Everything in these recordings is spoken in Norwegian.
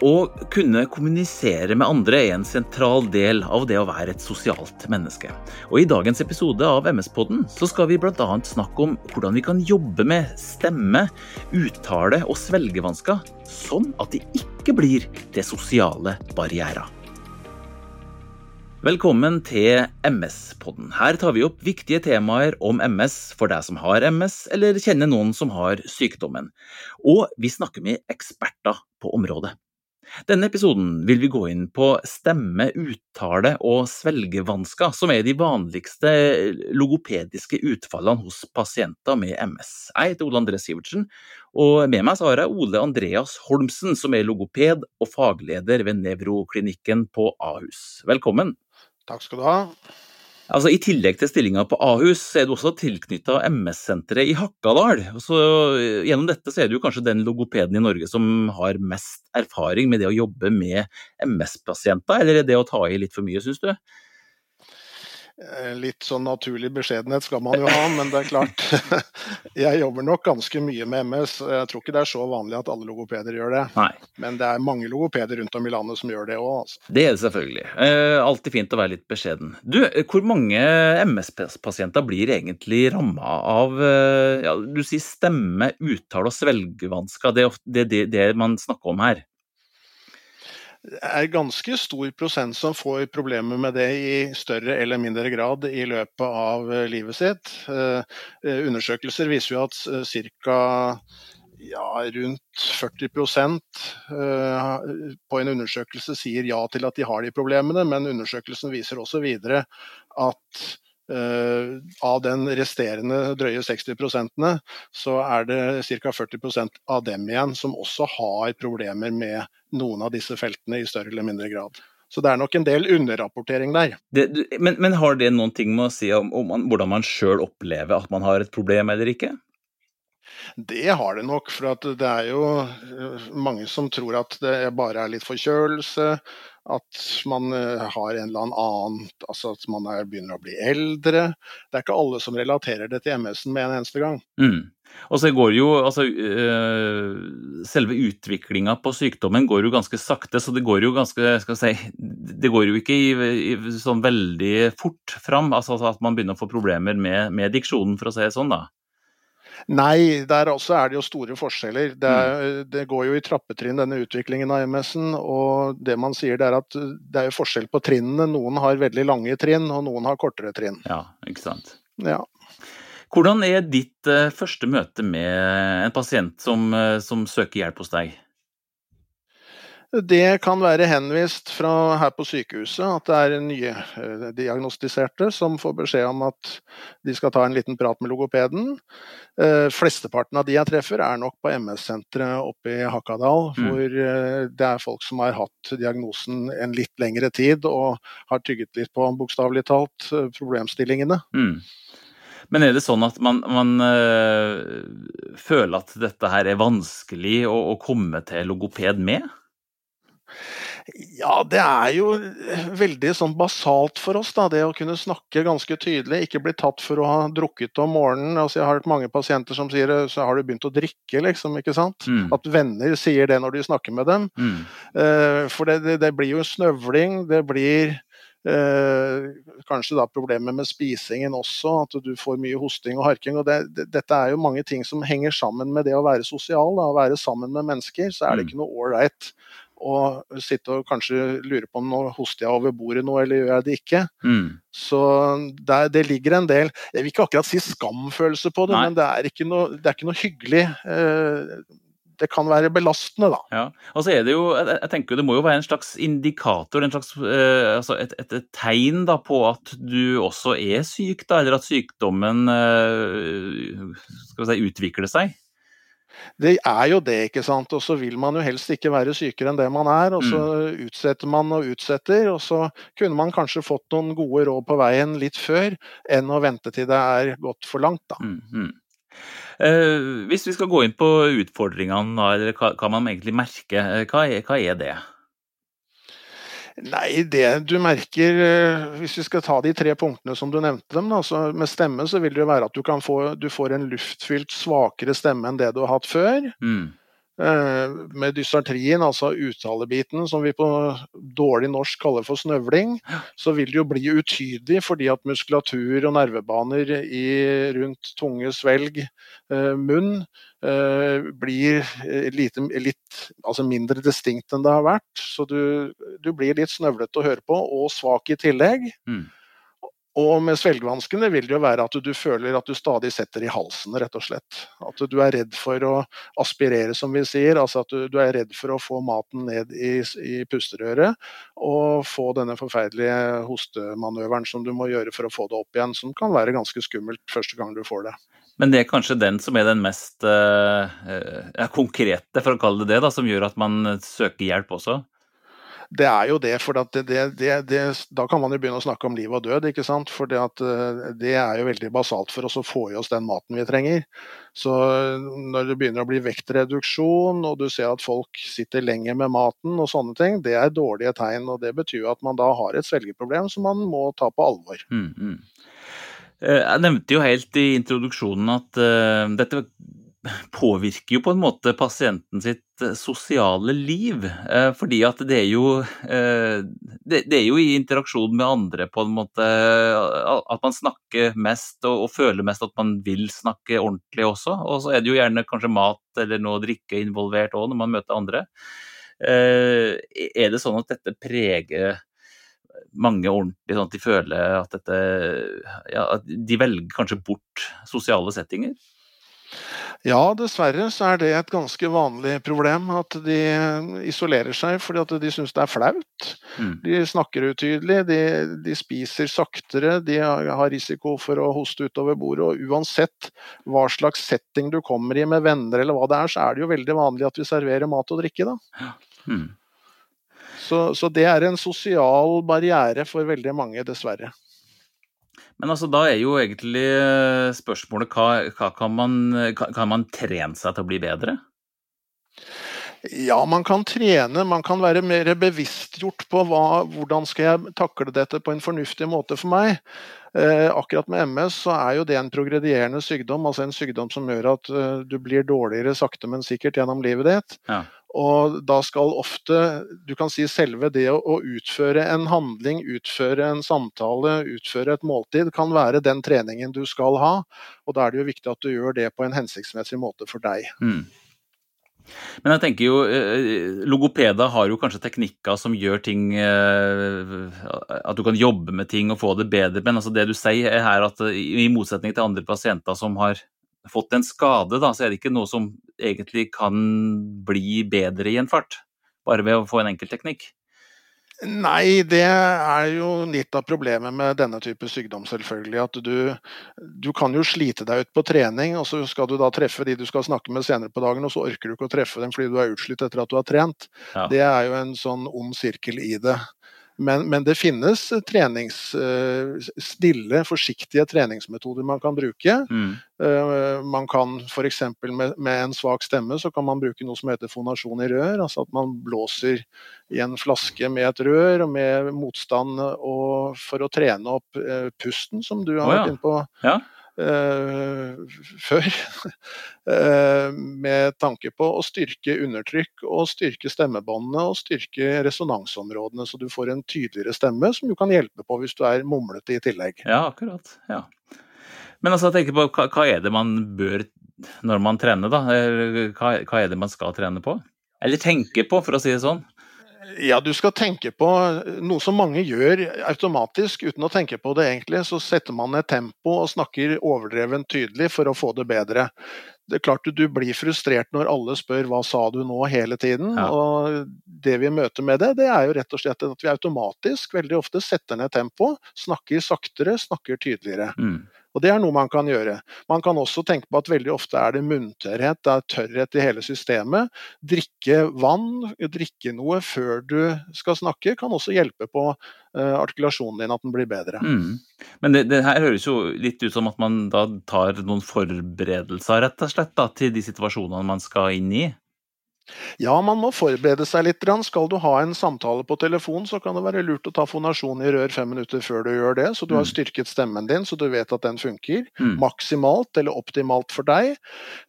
Å kunne kommunisere med andre er en sentral del av det å være et sosialt menneske. Og I dagens episode av MS-podden skal vi bl.a. snakke om hvordan vi kan jobbe med stemme, uttale og svelgevansker, sånn at de ikke blir det sosiale barrierer. Velkommen til MS-podden. Her tar vi opp viktige temaer om MS for deg som har MS, eller kjenner noen som har sykdommen. Og vi snakker med eksperter på området. Denne episoden vil vi gå inn på stemme, uttale og svelgevansker, som er de vanligste logopediske utfallene hos pasienter med MS. Jeg heter Ole André Sivertsen, og med meg har jeg Ole Andreas Holmsen, som er logoped og fagleder ved nevroklinikken på Ahus. Velkommen. Takk skal du ha. Altså, I tillegg til stillinga på Ahus, så er du også tilknytta MS-senteret i Hakkadal. Så Gjennom dette så er du kanskje den logopeden i Norge som har mest erfaring med det å jobbe med MS-pasienter, eller er det å ta i litt for mye, syns du? Eh, litt sånn naturlig beskjedenhet skal man jo ha, men det er klart. Jeg jobber nok ganske mye med MS. Jeg tror ikke det er så vanlig at alle logopeder gjør det. Nei. Men det er mange logopeder rundt om i landet som gjør det òg. Altså. Det er det selvfølgelig. Eh, alltid fint å være litt beskjeden. Du, hvor mange MS-pasienter blir egentlig ramma av eh, ja, du sier stemme, uttale og svelgevansker? Det er det, det, det man snakker om her er ganske stor prosent som får problemer med det i større eller mindre grad i løpet av eh, livet sitt. Eh, eh, undersøkelser viser jo at ca. Ja, rundt 40% på en undersøkelse sier ja til at de har de problemene, men undersøkelsen viser også videre at av den resterende drøye 60% så er det ca. 40% av dem igjen som også har problemer med noen av disse feltene i større eller mindre grad. Så det er nok en del underrapportering der. Det, men, men, har det noen ting med å si om, om man, hvordan man sjøl opplever at man har et problem eller ikke? Det har det nok, for det er jo eh, mange som tror at det bare er litt forkjølelse, at man eh, har en eller annen Altså at man er, begynner å bli eldre. Det er ikke alle som relaterer det til MS-en med en eneste gang. Mm. Og så går jo altså øh, Selve utviklinga på sykdommen går jo ganske sakte, så det går jo ganske skal si, Det går jo ikke i, i, sånn veldig fort fram, altså at man begynner å få problemer med, med diksjonen, for å si det sånn, da. Nei, der også er det jo store forskjeller. Det, er, mm. det går jo i trappetrinn denne utviklingen av MS-en. Og det man sier er at det er forskjell på trinnene. Noen har veldig lange trinn, og noen har kortere trinn. Ja, ikke sant. Ja. Hvordan er ditt uh, første møte med en pasient som, uh, som søker hjelp hos deg? Det kan være henvist fra her på sykehuset at det er nye eh, diagnostiserte som får beskjed om at de skal ta en liten prat med logopeden. Eh, flesteparten av de jeg treffer er nok på MS-senteret oppe i Hakadal, mm. hvor eh, det er folk som har hatt diagnosen en litt lengre tid og har tygget litt på, bokstavelig talt, problemstillingene. Mm. Men er det sånn at man, man øh, føler at dette her er vanskelig å, å komme til logoped med? Ja, det er jo veldig sånn basalt for oss, da, det å kunne snakke ganske tydelig. Ikke bli tatt for å ha drukket om morgenen. Altså, jeg har hørt mange pasienter som sier så har du begynt å drikke, liksom. ikke sant? Mm. At venner sier det når de snakker med dem. Mm. Uh, for det, det, det, blir jo snøvling. Det blir uh, kanskje da problemer med spisingen også, at du får mye hosting og harking. og det, Dette er jo mange ting som henger sammen med det å være sosial. Da, å være sammen med mennesker. Så er det mm. ikke noe ålreit og sitte og kanskje lure på om nå hoster jeg over bordet nå, eller gjør jeg det ikke. Mm. Så der, det ligger en del Jeg vil ikke akkurat si skamfølelse på det, Nei. men det er ikke noe, det er ikke noe hyggelig. Eh, det kan være belastende, da. Ja, og så er det jo, jeg tenker Det må jo være en slags indikator, en slags, eh, altså et, et, et, tegn da, på at du også er syk, da, eller at sykdommen eh, skal vi si, utvikler seg? Det er jo det, ikke sant. Og så vil man jo helst ikke være sykere enn det man er. Og så mm. utsetter man og utsetter. Og så kunne man kanskje fått noen gode råd på veien litt før, enn å vente til det er gått for langt, da. Mm, mm. Eh, hvis vi skal gå inn på utfordringene, eller hva, hva man egentlig merker, eh, hva er, hva er det? Nei, det du merker eh, Hvis vi skal ta de tre punktene som du nevnte dem, da, med stemme så vil det være at du, få, du får en luftfylt svakere stemme enn det du har hatt før. Mm. Eh, med dysartrien, altså uttalebiten, som vi på dårlig norsk kaller for snøvling, så vil det jo bli utydelig fordi at muskulatur og nervebaner i, rundt tunge svelg, eh, munn, eh, blir lite, litt altså mindre distinkt enn det har vært. Så du, du blir litt snøvlete å høre på, og svak i tillegg. Mm. Og med svelgevanskene vil det jo være at du føler at du stadig setter i halsen, rett og slett. At du er redd for å aspirere, som vi sier. Altså at du, du er redd for å få maten ned i, i pusterøret og få denne forferdelige hostemanøveren som du må gjøre for å få det opp igjen, som kan være ganske skummelt første gang du får det. Men det er kanskje den som er den mest uh, konkrete, for å kalle det det, da, som gjør at man søker hjelp også? Det er jo det, for det, det, det, da kan man jo begynne å snakke om liv og død. ikke sant? For eh, det er jo veldig basalt for oss å få i oss den maten vi trenger. Så når det begynner å bli vektreduksjon, og du ser at folk sitter lenger med maten og sånne ting, det er dårlige tegn. og Det betyr at man da har et svelgeproblem som man må ta på alvor. Mm, mm. Eh, jeg nevnte jo helt i introduksjonen at uh, dette påvirker jo på en måte pasienten sitt eh, sosiale liv. Eh, fordi at det er jo eh, Det er jo i interaksjon med andre på en måte at man snakker mest og føler mest at man vil snakke ordentlig også. Og så er det jo gjerne kanskje mat eller noe å drikke involvert òg når man møter andre. Er det sånn at dette preger mange ordentlig, sånn at de føler at dette ja, at De velger kanskje bort sosiale settinger? Ja, dessverre så er det et ganske vanlig problem at de isolerer seg fordi at de syns det er flaut. Mm. De snakker utydelig, de, de, spiser saktere, de har risiko for å hoste utover bordet. Og uansett hva slags setting du kommer i med venner eller hva det er, så er det jo veldig vanlig at vi serverer mat og drikke, da. Mm. Så, så det er en sosial barriere for veldig mange, dessverre. Men altså, da er jo egentlig eh, spørsmålet hva, hva kan, man, kan man trene seg til å bli bedre? Ja, man kan trene. Man kan være mer bevisstgjort på hva, hvordan skal jeg takle dette på en fornuftig måte for meg. Eh, akkurat med MS så er jo det en progredierende sykdom, altså en sykdom som gjør at uh, du blir dårligere sakte, men sikkert gjennom livet ditt. Ja. Og da skal ofte du kan si selve det å, utføre en handling, utføre en samtale, utføre et måltid, kan være den treningen du skal ha. Og da er det jo viktig at du gjør det på en hensiktsmessig måte for deg. Mm. Men jeg tenker jo, eh, logopeder har jo kanskje teknikker som gjør ting eh, At du kan jobbe med ting og få det bedre. Men altså det du sier er her at i motsetning til andre pasienter som har fått en skade, da, så er det ikke noe som egentlig kan bli bedre i en fart? Bare ved å få en enkel teknikk? Nei, det er jo litt av problemet med denne type sykdom, selvfølgelig. At du, du, kan jo slite deg ut på trening, og så skal du da treffe de du skal snakke med senere på dagen, og så orker du ikke å treffe dem fordi du er utslitt etter at du har trent. Ja. Det er jo en sånn ond sirkel i det. Men, men, det finnes trenings, eh, stille, forsiktige treningsmetoder man kan bruke. Mm. Eh, man kan f.eks. Med, med en svak stemme så kan man bruke noe som heter fonasjon i rør. Altså at man blåser i en flaske med et rør og med motstand for å trene opp eh, pusten, som du har oh, ja. vært inne på. Ja. Uh, før. uh, med tanke på å styrke undertrykk og styrke stemmebåndene og styrke resonansområdene, så du får en tydeligere stemme som du kan hjelpe på hvis du er mumlete i tillegg. Ja, akkurat. Ja. Men altså, jeg på, hva, hva, er det man bør når man trener, da? Hva, hva er det man skal trene på? Eller tenke på, for å si det sånn? Ja, du skal tenke på noe som mange gjør automatisk uten å tenke på det egentlig. Så setter man ned tempo og snakker overdrevent tydelig for å få det bedre. Det er klart Du blir frustrert når alle spør 'hva sa du nå?' hele tiden. Ja. og Det vi møter med det, det er jo rett og slett at vi automatisk veldig ofte setter ned tempo, snakker saktere, snakker tydeligere. Mm. Og Det er noe man kan gjøre. Man kan også tenke på at veldig ofte er det munntørrhet, det er tørrhet i hele systemet. Drikke vann, drikke noe før du skal snakke, kan også hjelpe på uh, artikulasjonen din, at den blir bedre. Mm. Men det, det, her høres jo litt ut som at man da tar noen forberedelser rett og slett da, til de situasjonene man skal inn i? Ja, man må forberede seg litt. Skal du ha en samtale på telefon, så kan det være lurt å ta fonasjon i rør fem minutter før du gjør det, så du har mm. styrket stemmen din, så du vet at den funker. Mm. Maksimalt eller optimalt for deg.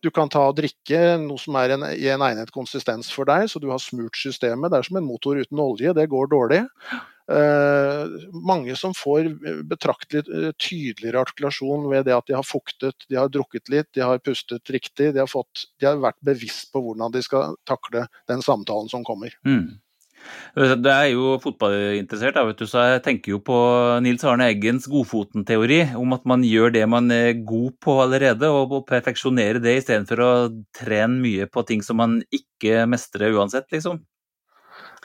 Du kan ta og drikke noe som er en, i en egnet konsistens for deg, så du har smurt systemet. Det er som en motor uten olje, det går dårlig. Uh, mange som får betraktelig uh, tydeligere artikulasjon ved det at de har fuktet, de har drukket litt, de har pustet riktig. De har, fått, de har vært bevisst på hvordan de skal takle den samtalen som kommer. Mm. Det er jo fotballinteressert, du, så jeg tenker jo på Nils Arne Eggens Godfoten-teori, om at man gjør det man er god på allerede, og perfeksjonerer det istedenfor å trene mye på ting som man ikke mestrer uansett, liksom.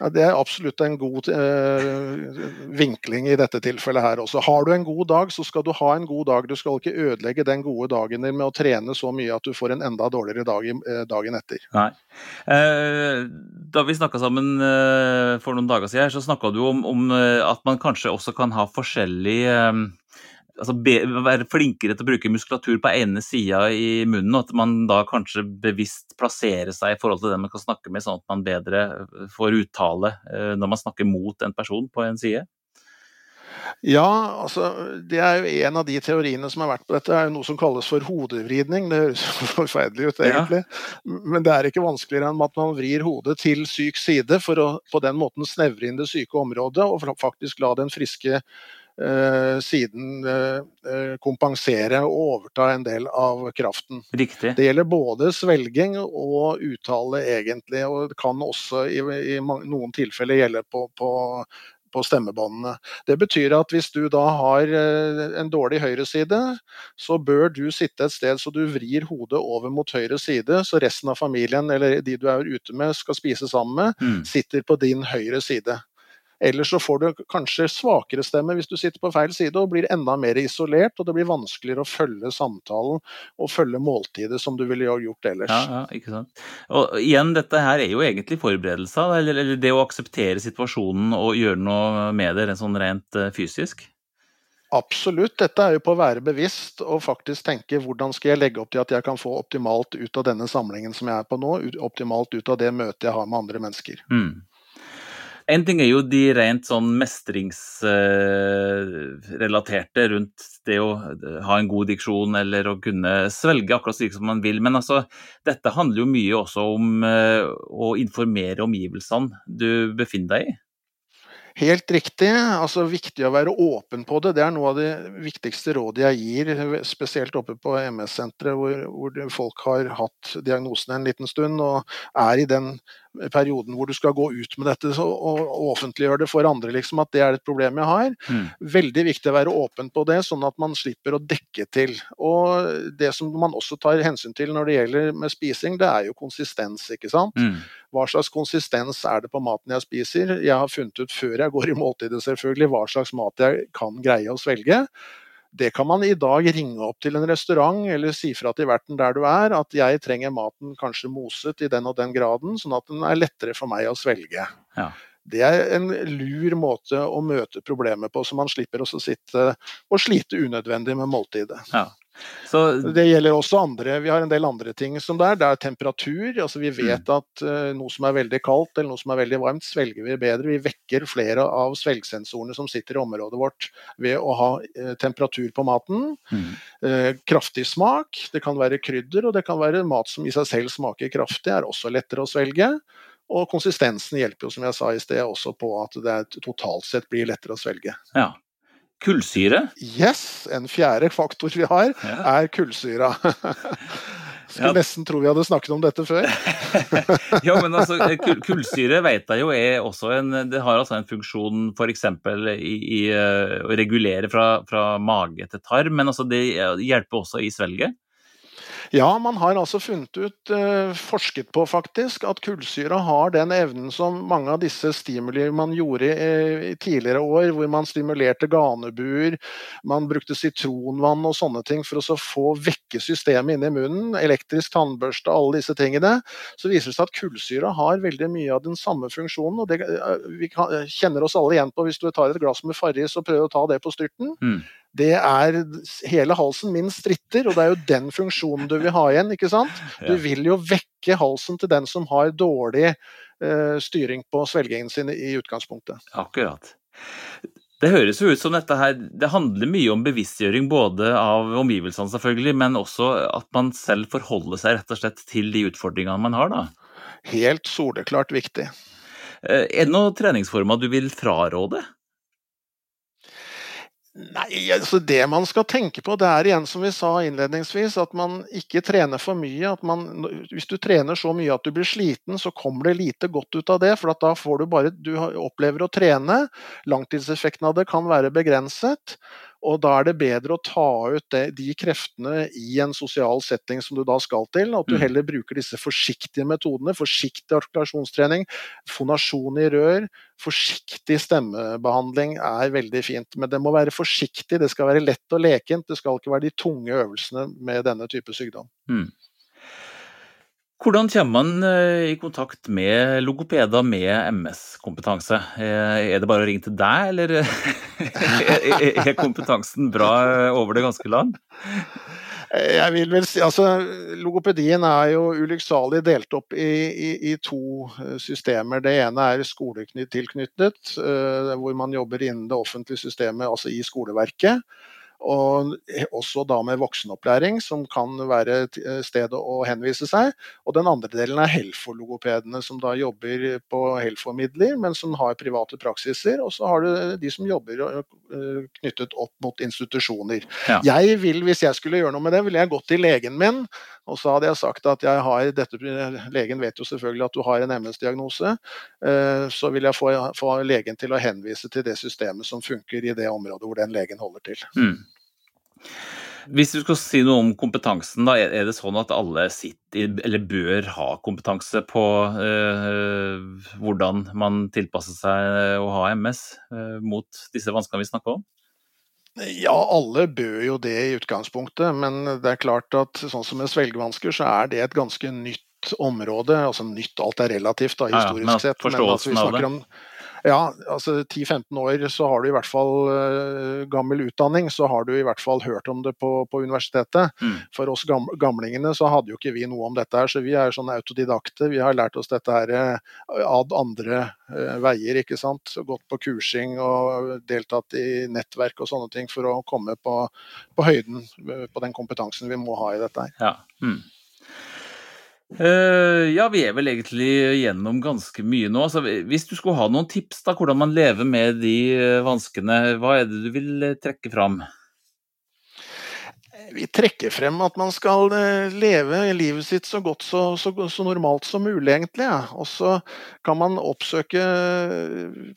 Ja, Det er absolutt en god eh, vinkling i dette tilfellet her også. Har du en god dag, så skal du ha en god dag. Du skal ikke ødelegge den gode dagen din med å trene så mye at du får en enda dårligere dag eh, dagen etter. Nei. Eh, da vi snakka sammen eh, for noen dager siden, så snakka du om, om, eh, at man kanskje også kan ha forskjellig eh, altså be, være flinkere til å bruke muskulatur på ene sida i munnen, og at man da kanskje bevisst plasserer seg i forhold til den man kan snakke med, sånn at man bedre eh, får uttale eh, når man snakker mot en person på en side? Ja, altså det er jo en av de teoriene som har vært på dette, er jo noe som kalles for hodevridning. Det høres forferdelig ut, egentlig. Ja. Men det er ikke vanskeligere enn at man vrir hodet til syk side for å på den måten snevre inn det syke området, og faktisk la den friske siden eh, eh, kompensere og overta en del av kraften. Riktig. Det gjelder både svelging og uttale, egentlig. Og det kan også i, i noen tilfeller gjelde på, på på stemmebåndene. Det betyr at hvis du da har en dårlig høyreside, så bør du sitte et sted så du vrir hodet over mot høyre side, så resten av familien eller de du er ute med skal spise sammen med, mm. sitter på din høyre side. Ellers så får du kanskje svakere stemme hvis du sitter på feil side og blir enda mer isolert, og det blir vanskeligere å følge samtalen og følge måltidet som du ville gjort ellers. Ja, ja, ikke sant. Og igjen, dette her er jo egentlig forberedelser, eller, eller det å akseptere situasjonen og gjøre noe med det sånn rent eh, fysisk? Absolutt. Dette er jo på å være bevisst og faktisk tenke hvordan skal jeg legge opp til at jeg kan få optimalt ut av denne samlingen som jeg er på nå, optimalt ut av det møtet jeg har med andre mennesker. Mm. En ting er jo de rent sånn mestringsrelaterte rundt det å ha en god diksjon eller å kunne svelge akkurat slik som man vil. Men altså, dette handler jo mye også om eh, å informere omgivelsene du befinner deg i. Helt riktig. altså Viktig å være åpen på det. Det er noe av det viktigste rådet jeg gir, spesielt oppe på MS-senteret, hvor, hvor, folk har hatt diagnosen en liten stund og er i den perioden hvor du skal gå ut med dette og, og offentliggjøre det for andre, liksom, at det er et problem jeg har. Mm. Veldig viktig å være åpen på det, sånn at man slipper å dekke til. Og det som man også tar hensyn til når det gjelder med spising, det er jo konsistens, ikke sant. Mm. Hva slags konsistens er det på maten jeg spiser? Jeg har funnet ut før jeg går i måltidet selvfølgelig hva slags mat jeg kan greie å svelge. Det kan man i dag ringe opp til en restaurant eller si fra til verten der du er at jeg trenger maten kanskje moset i den og den graden, sånn at den er lettere for meg å svelge. Ja. Det er en lur måte å møte problemet på, så man slipper å sitte og slite unødvendig med måltidet. Ja. Så, det gjelder også andre. Vi har en del andre ting som det er. Det er temperatur. altså Vi vet mm. at uh, noe som er veldig kaldt eller noe som er veldig varmt, svelger vi bedre. Vi vekker flere av svelgsensorene som sitter i området vårt ved å ha uh, temperatur på maten. Mm. Uh, kraftig smak. Det kan være krydder, og det kan være mat som i seg selv smaker kraftig, er også lettere å svelge. Og konsistensen hjelper jo, som jeg sa i sted, også på at det totalt sett blir lettere å svelge. Ja. Kullsyre? Yes, en fjerde faktor vi har, ja. er kullsyra. Skulle ja. nesten tro vi hadde snakket om dette før. ja, men altså, Kullsyre vet jeg jo er også en, det har altså en funksjon f.eks. I, i uh, å regulere fra, fra, mage til tarm, men altså det hjelper også i svelget? Ja, man har altså funnet ut, eh, forsket på faktisk, at kullsyre har den evnen som mange av disse stimuli man gjorde i, tidligere år, hvor man stimulerte ganebuer, man brukte sitronvann og sånne ting for å få vekke systemet inni munnen, elektrisk tannbørste, alle disse tingene, så viser det seg at kullsyre har veldig mye av den samme funksjonen. og det, eh, Vi kjenner oss alle igjen på hvis du tar et glass med Farris og prøver å ta det på styrten. Mm det er Hele halsen min stritter, og det er jo den funksjonen du vil ha igjen, ikke sant? Du vil jo vekke halsen til den som har dårlig uh, styring på svelgingen sin i utgangspunktet. Akkurat. Det høres jo ut som dette her Det handler mye om bevisstgjøring både av omgivelsene, selvfølgelig, men også at man selv forholder seg rett og slett til de utfordringene man har, da. Helt soleklart viktig. Eh, er det noen treningsformer du vil fraråde? Nei, altså Det man skal tenke på, det er igjen som vi sa innledningsvis, at man ikke trener for mye. at man, Hvis du trener så mye at du blir sliten, så kommer det lite godt ut av det. For da får du bare Du opplever å trene. Langtidseffekten av det kan være begrenset. Og da er det bedre å ta ut det, de kreftene i en sosial setting som du da skal til. At du mm. heller bruker disse forsiktige metodene. Forsiktig artikulasjonstrening, fonasjon i rør, forsiktig stemmebehandling er veldig fint. Men det må være forsiktig, det skal være lett og lekent. Det skal ikke være de tunge øvelsene med denne type sykdom. Mm. Hvordan kommer man eh, i kontakt med logopeder med MS-kompetanse? Eh, er det bare å ringe til deg, eller er kompetansen bra over det ganske land? Jeg vil vel si, altså Logopedien er jo ulykksalig delt opp i, i, i, to eh, systemer. Det ene er skoletilknyttet, hvor man jobber innen det offentlige systemet, altså i skoleverket. Og også da med voksenopplæring, som kan være et stedet å henvise seg. Og den andre delen er Helfo-logopedene, som da jobber på Helfo-midler, men som har private praksiser. Og så har du de som jobber eh, knyttet opp mot institusjoner. Ja. Jeg vil, Hvis jeg skulle gjøre noe med det, ville jeg gått til legen min, og så hadde jeg sagt at jeg har dette Legen vet jo selvfølgelig at du har en MS-diagnose. Eh, så vil jeg få, få, legen til å henvise til det systemet som funker i det området hvor den legen holder til. Mm. Hvis du skal si noe om kompetansen, da, er det sånn at alle sitter, eller bør ha kompetanse på øh, hvordan man tilpasser seg å ha MS øh, mot disse vanskene vi snakker om? Ja, alle bør jo det i utgangspunktet, men det er klart at sånn som med svelgevansker, så er det et ganske nytt område. Altså nytt, alt er relativt da, historisk ja, ja, men sett. Men altså, vi snakker om ja, altså 10-15 år så har du i hvert fall uh, gammel utdanning, så har du i hvert fall hørt om det på, på universitetet. Mm. For oss gam, gamlingene så hadde jo ikke vi noe om dette her, så vi er sånne autodidakte. Vi har lært oss dette her uh, ad andre uh, veier, ikke sant. Gått på kursing og deltatt i nettverk og sånne ting for å komme på, på høyden på den kompetansen vi må ha i dette her. Ja. Mm. Uh, ja, vi er vel egentlig gjennom ganske mye nå. Altså, hvis du skulle ha noen tips da, hvordan man lever med de vanskene, hva er det du vil trekke fram? Vi trekker frem at man skal leve livet sitt så godt så, så, så normalt som mulig, egentlig. Ja. Og så kan man oppsøke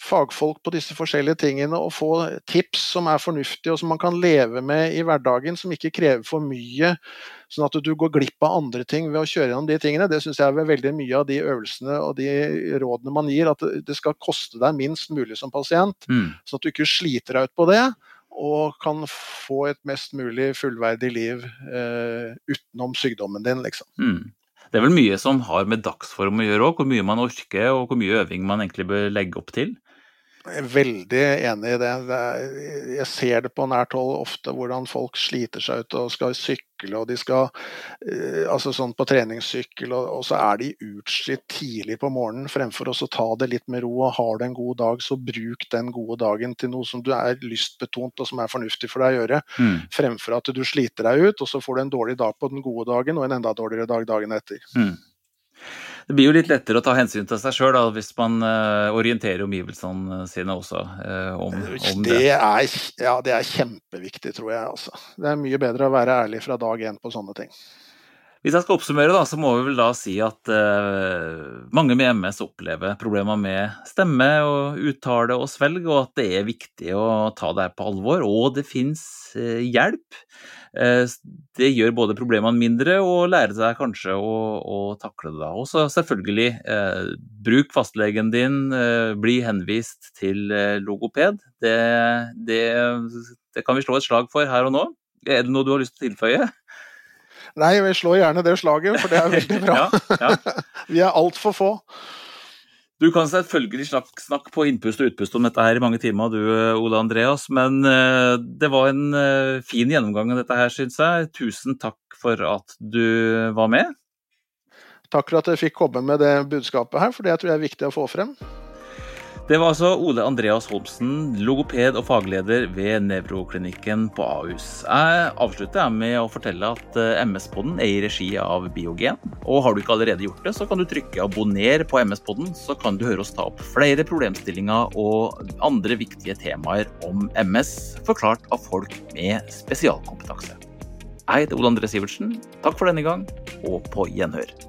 fagfolk på disse forskjellige tingene og få tips som er fornuftige og som man kan leve med i hverdagen, som ikke krever for mye Sånn at du går glipp av andre ting ved å kjøre gjennom de tingene. Det syns jeg er veldig mye av de øvelsene og de rådene man gir. At det skal koste deg minst mulig som pasient. Mm. Sånn at du ikke sliter deg ut på det. Og kan få et mest mulig fullverdig liv eh, utenom sykdommen din, liksom. Mm. Det er vel mye som har med dagsform å gjøre òg, hvor mye man orker og hvor mye øving man egentlig bør legge opp til? Jeg er veldig enig i det. Jeg ser det på nært hold ofte, hvordan folk sliter seg ut og skal sykle, og de skal eh, altså sånn på treningssykkel, og, så er de utslitt tidlig på morgenen fremfor å ta det litt med ro. og Har du en god dag, så bruk den gode dagen til noe som du er lystbetont og som er fornuftig for deg å gjøre, mm. fremfor at du sliter deg ut, og så får du en dårlig dag på den gode dagen og en enda dårligere dag dagen etter. Mm. Det blir jo litt lettere å ta hensyn til seg sjøl hvis man uh, orienterer omgivelsene sine også uh, om, om, det. Det er, ja, det er kjempeviktig, tror jeg. Altså. Det er mye bedre å være ærlig fra dag én på sånne ting. Hvis jeg skal oppsummere, da, så må vi vel da si at uh, mange med MS opplever problemer med stemme og uttale og svelg, og at det er viktig å ta det her på alvor. Og det fins uh, hjelp. Eh, det gjør både problemene mindre og lære seg kanskje å, å takle det. Og så selvfølgelig, eh, bruk fastlegen din, eh, bli henvist til eh, logoped. Det, det, det, kan vi slå et slag for her og nå. Er det noe du har lyst til å tilføye? Nei, vi slår gjerne det slaget, for det er veldig bra. ja, ja. vi er altfor få. Du kan selvfølgelig snakke på innpust og utpust om dette her i mange timer, du Ole Andreas, men eh, det var en eh, fin gjennomgang av dette her, syns jeg. Tusen takk for at du var med. Takk for at jeg fikk komme med det budskapet her, for det tror jeg er viktig å få frem. Det var altså Ole Andreas Holmsen, logoped og fagleder ved nevroklinikken på Ahus. Jeg avslutter med å fortelle at eh, MS-podden er i regi av Biogen. Og har du ikke allerede gjort det, så kan du trykke abonner på MS-podden, så kan du høre oss ta opp flere problemstillinger og andre viktige temaer om MS, forklart av folk med spesialkompetanse. Jeg heter Ole André Sivertsen. Takk for denne gang, og på gjenhør.